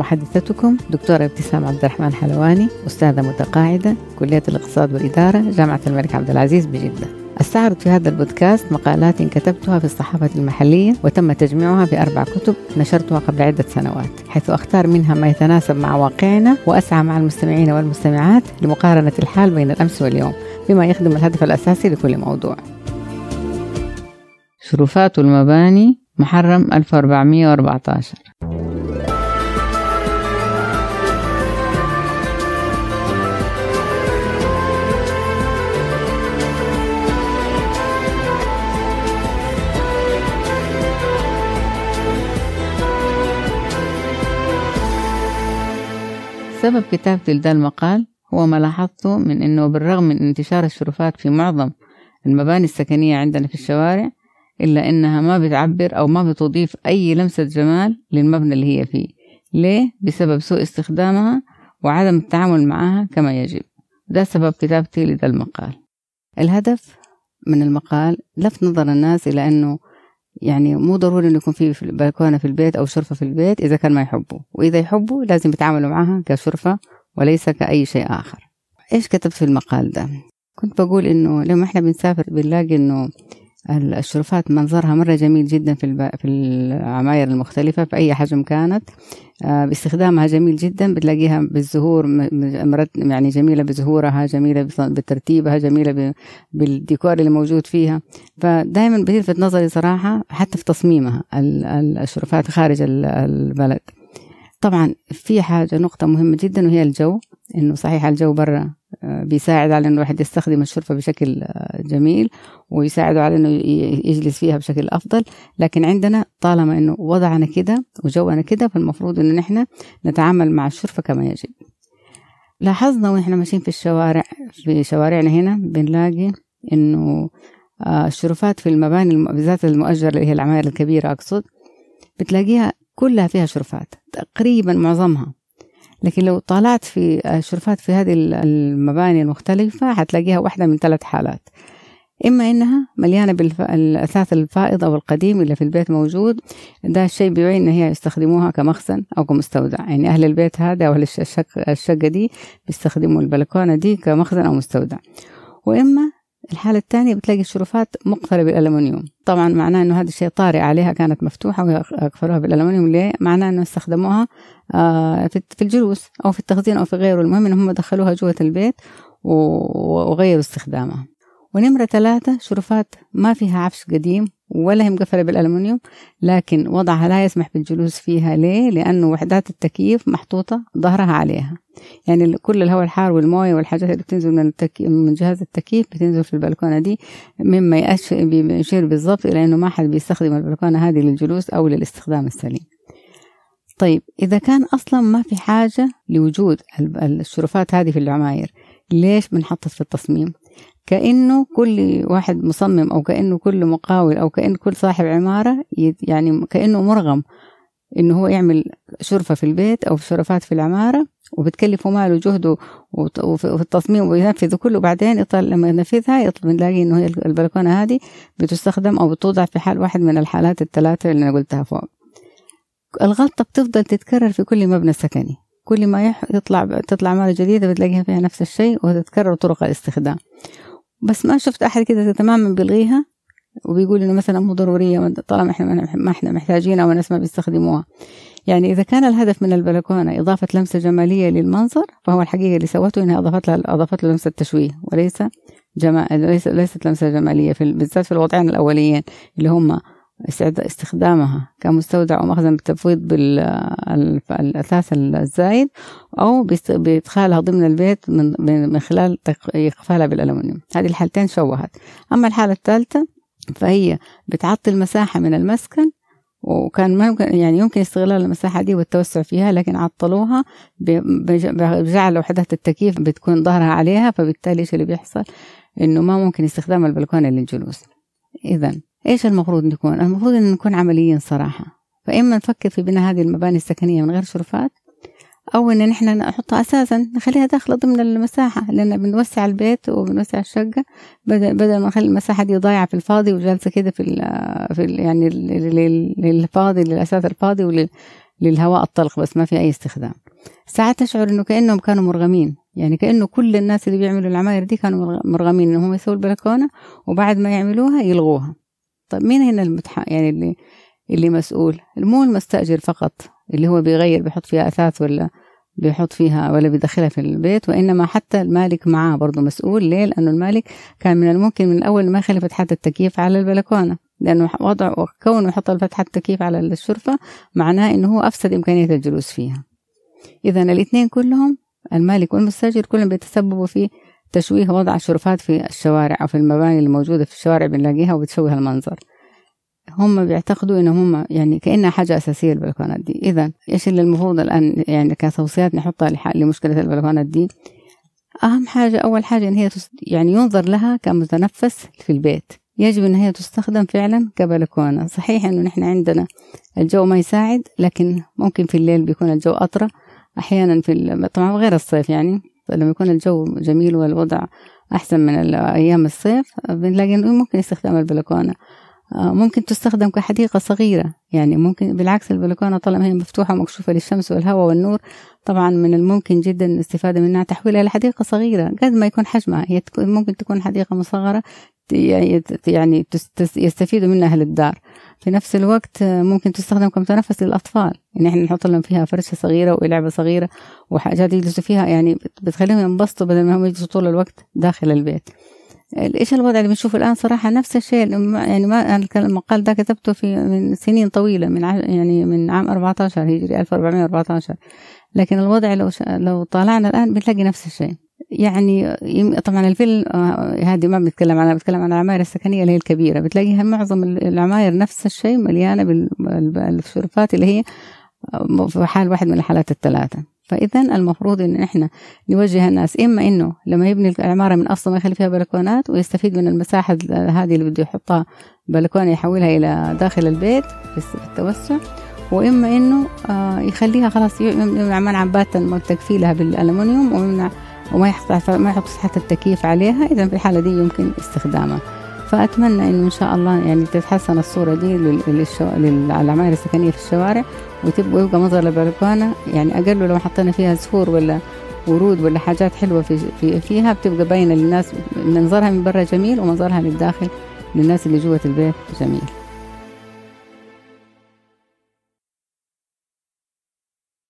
محدثتكم دكتورة ابتسام عبد الرحمن حلواني أستاذة متقاعدة كلية الاقتصاد والإدارة جامعة الملك عبد العزيز بجدة. أستعرض في هذا البودكاست مقالات كتبتها في الصحافة المحلية وتم تجميعها في أربع كتب نشرتها قبل عدة سنوات حيث أختار منها ما يتناسب مع واقعنا وأسعى مع المستمعين والمستمعات لمقارنة الحال بين الأمس واليوم بما يخدم الهدف الأساسي لكل موضوع. شرفات المباني محرم 1414 سبب كتابتي لذا المقال هو ما لاحظته من أنه بالرغم من انتشار الشرفات في معظم المباني السكنية عندنا في الشوارع إلا إنها ما بتعبر أو ما بتضيف أي لمسة جمال للمبنى اللي هي فيه. ليه؟ بسبب سوء استخدامها وعدم التعامل معها كما يجب. ده سبب كتابتي لذا المقال. الهدف من المقال لفت نظر الناس إلى أنه يعني مو ضروري إنه يكون في بلكونه في البيت أو شرفة في البيت إذا كان ما يحبوا وإذا يحبوا لازم يتعاملوا معها كشرفة وليس كأي شيء آخر. إيش كتبت في المقال ده؟ كنت بقول إنه لما إحنا بنسافر بنلاقي إنه الشرفات منظرها مرة جميل جدا في في العماير المختلفة في أي حجم كانت. آه، باستخدامها جميل جدا بتلاقيها بالزهور يعني جميلة بزهورها جميلة بترتيبها جميلة بالديكور اللي موجود فيها. فدائما بتلفت نظري صراحة حتى في تصميمها الشرفات خارج البلد. طبعا في حاجة نقطة مهمة جدا وهي الجو. إنه صحيح الجو برا آه، بيساعد على إنه الواحد يستخدم الشرفة بشكل آه، جميل. ويساعده على إنه يجلس فيها بشكل أفضل. لكن عندنا طالما إنه وضعنا كده وجونا كده فالمفروض إنه نحن نتعامل مع الشرفة كما يجب. لاحظنا وإحنا ماشيين في الشوارع في شوارعنا هنا بنلاقي إنه آه، الشرفات في المباني بالذات المؤجرة اللي هي العماير الكبيرة أقصد بتلاقيها كلها فيها شرفات تقريبا معظمها. لكن لو طالعت في الشرفات في هذه المباني المختلفة حتلاقيها واحدة من ثلاث حالات. إما إنها مليانة بالأثاث الفائض أو القديم اللي في البيت موجود. ده الشيء بيبين إن هي يستخدموها كمخزن أو كمستودع. يعني أهل البيت هذا أو الشقة دي بيستخدموا البلكونة دي كمخزن أو مستودع. وإما الحالة الثانية بتلاقي الشرفات مقفلة بالألمنيوم. طبعا معناه أنه هذا الشيء طارئ عليها كانت مفتوحة وقفلوها بالألمنيوم. ليه؟ معناه أنه استخدموها آه، في الجلوس أو في التخزين أو في غيره. المهم أنهم دخلوها جوة البيت وغيروا استخدامها. ونمرة ثلاثة شرفات ما فيها عفش قديم ولا هي مقفلة بالألمنيوم لكن وضعها لا يسمح بالجلوس فيها ليه؟ لأنه وحدات التكييف محطوطة ظهرها عليها. يعني كل الهواء الحار والموية والحاجات اللي بتنزل من التكي... من جهاز التكييف بتنزل في البلكونة دي مما يشير بالضبط إلى إنه ما حد بيستخدم البلكونة هذه للجلوس أو للاستخدام السليم. طيب إذا كان أصلا ما في حاجة لوجود الشرفات هذه في العماير ليش بنحطت في التصميم؟ كأنه كل واحد مصمم أو كأنه كل مقاول أو كأن كل صاحب عمارة يعني كأنه مرغم إنه هو يعمل شرفة في البيت أو شرفات في العمارة وبتكلفه ماله وجهده وفي التصميم وينفذه كله. بعدين يطل لما ينفذها يطلب نلاقي إنه هي البلكونة هذه بتستخدم أو بتوضع في حال واحد من الحالات الثلاثة اللي أنا قلتها فوق. الغلطة بتفضل تتكرر في كل مبنى سكني. كل ما يطلع تطلع عمارة جديدة بتلاقيها فيها نفس الشيء وتتكرر طرق الاستخدام. بس ما شفت أحد كده تماما بيلغيها وبيقول إنه مثلا مو ضرورية طالما إحنا ما إحنا محتاجينها والناس ما بيستخدموها. يعني إذا كان الهدف من البلكونة إضافة لمسة جمالية للمنظر فهو الحقيقة اللي سوته إنها أضافت لها أضافت له لمسة تشويه وليس جمال ليس ليست لمسة جمالية في بالذات في الوضعين الأوليين اللي هم استخدامها كمستودع أو مخزن بالتفويض بالأثاث الزايد أو بإدخالها ضمن البيت من, من خلال إقفالها بالألمنيوم. هذه الحالتين شوهت. أما الحالة الثالثة فهي بتعطي المساحة من المسكن وكان ممكن يعني يمكن استغلال المساحة دي والتوسع فيها لكن عطلوها بجعل وحدات التكييف بتكون ظهرها عليها فبالتالي إيش اللي بيحصل؟ إنه ما ممكن استخدام البلكونة للجلوس. اذا إيش المفروض نكون؟ المفروض إن نكون عمليين صراحة. فإما نفكر في بناء هذه المباني السكنية من غير شرفات أو إن نحن نحطها أساسا نخليها داخله ضمن المساحة لأن بنوسع البيت وبنوسع الشقة بدل ما نخلي المساحة دي ضايعة في الفاضي وجالسة كده في ال في ال يعني للفاضي للأساس الفاضي للهواء الطلق بس ما في أي استخدام. ساعات تشعر إنه كأنهم كانوا مرغمين. يعني كأنه كل الناس اللي بيعملوا العماير دي كانوا مرغمين إنهم يسووا البلكونة وبعد ما يعملوها يلغوها. طيب مين هنا المتح... يعني اللي اللي مسؤول؟ مو المستأجر فقط اللي هو بيغير بيحط فيها أثاث ولا بيحط فيها ولا بيدخلها في البيت وإنما حتى المالك معاه برضه مسؤول. ليه؟ لأنه المالك كان من الممكن من الأول ما يخلي فتحة التكييف على البلكونة. لأنه وضع كونه يحط فتحة التكييف على الشرفة معناه إنه هو أفسد إمكانية الجلوس فيها. إذا الإثنين كلهم المالك والمستأجر كلهم بيتسببوا في تشويه وضع الشرفات في الشوارع أو في المباني الموجودة في الشوارع بنلاقيها وبتشوه المنظر. هم بيعتقدوا انهم هم يعني كأنها حاجة أساسية البلكونات دي اذا إيش اللي المفروض الآن يعني كتوصيات نحطها لمشكلة البلكونات دي أهم حاجة أول حاجة إن هي يعني ينظر لها كمتنفس في البيت. يجب إن هي تستخدم فعلا كبلكونة. صحيح إنه نحن عندنا الجو ما يساعد لكن ممكن في الليل بيكون الجو أطرى. أحيانا في طبعا غير الصيف يعني. لما يكون الجو جميل والوضع أحسن من أيام الصيف بنلاقي ممكن استخدام البلكونة. آه، ممكن تستخدم كحديقة صغيرة. يعني ممكن بالعكس البلكونة طالما هي مفتوحة ومكشوفة للشمس والهواء والنور طبعا من الممكن جدا الاستفادة منها تحويلها لحديقة صغيرة. قد ما يكون حجمها هي ممكن تكون حديقة مصغرة يعني يستفيدوا منها أهل الدار. في نفس الوقت ممكن تستخدم كمتنفس للأطفال. يعني إحنا نحط لهم فيها فرشة صغيرة ولعبة صغيرة وحاجات يجلسوا فيها. يعني بتخليهم ينبسطوا بدل ما هم يجلسوا طول الوقت داخل البيت. إيش الوضع اللي بنشوفه الآن؟ صراحة نفس الشيء. يعني ما المقال ده كتبته في من سنين طويلة من يعني من عام 14 هجري 1414 لكن الوضع لو لو طالعنا الآن بنلاقي نفس الشيء. يعني طبعا الفيل آه، هذه ما بنتكلم عنها بنتكلم عن العماير السكنية اللي هي الكبيرة. بتلاقيها معظم العماير نفس الشيء مليانة بالشرفات اللي هي آه، في حال واحد من الحالات الثلاثة. فاذا المفروض إن إحنا نوجه الناس إما إنه لما يبني العمارة من أصلا ما يخلي فيها بلكونات ويستفيد من المساحة هذه اللي بده يحطها بلكونة يحولها إلى داخل البيت في التوسع وإما إنه آه، يخليها خلاص يمنع منع باتا تكفيلها بالالومنيوم ويمنع وما يحط ما يحط مساحه التكييف عليها. اذا في الحالة دي يمكن استخدامها. فأتمنى إنه إن شاء الله يعني تتحسن الصورة دي للعماير السكنية في الشوارع وتبقى يبقى منظر البلكونة يعني أقل لو حطينا فيها زهور ولا ورود ولا حاجات حلوة في, في فيها بتبقى باينة للناس. منظرها من برا جميل ومنظرها للداخل للناس اللي جوة البيت جميل.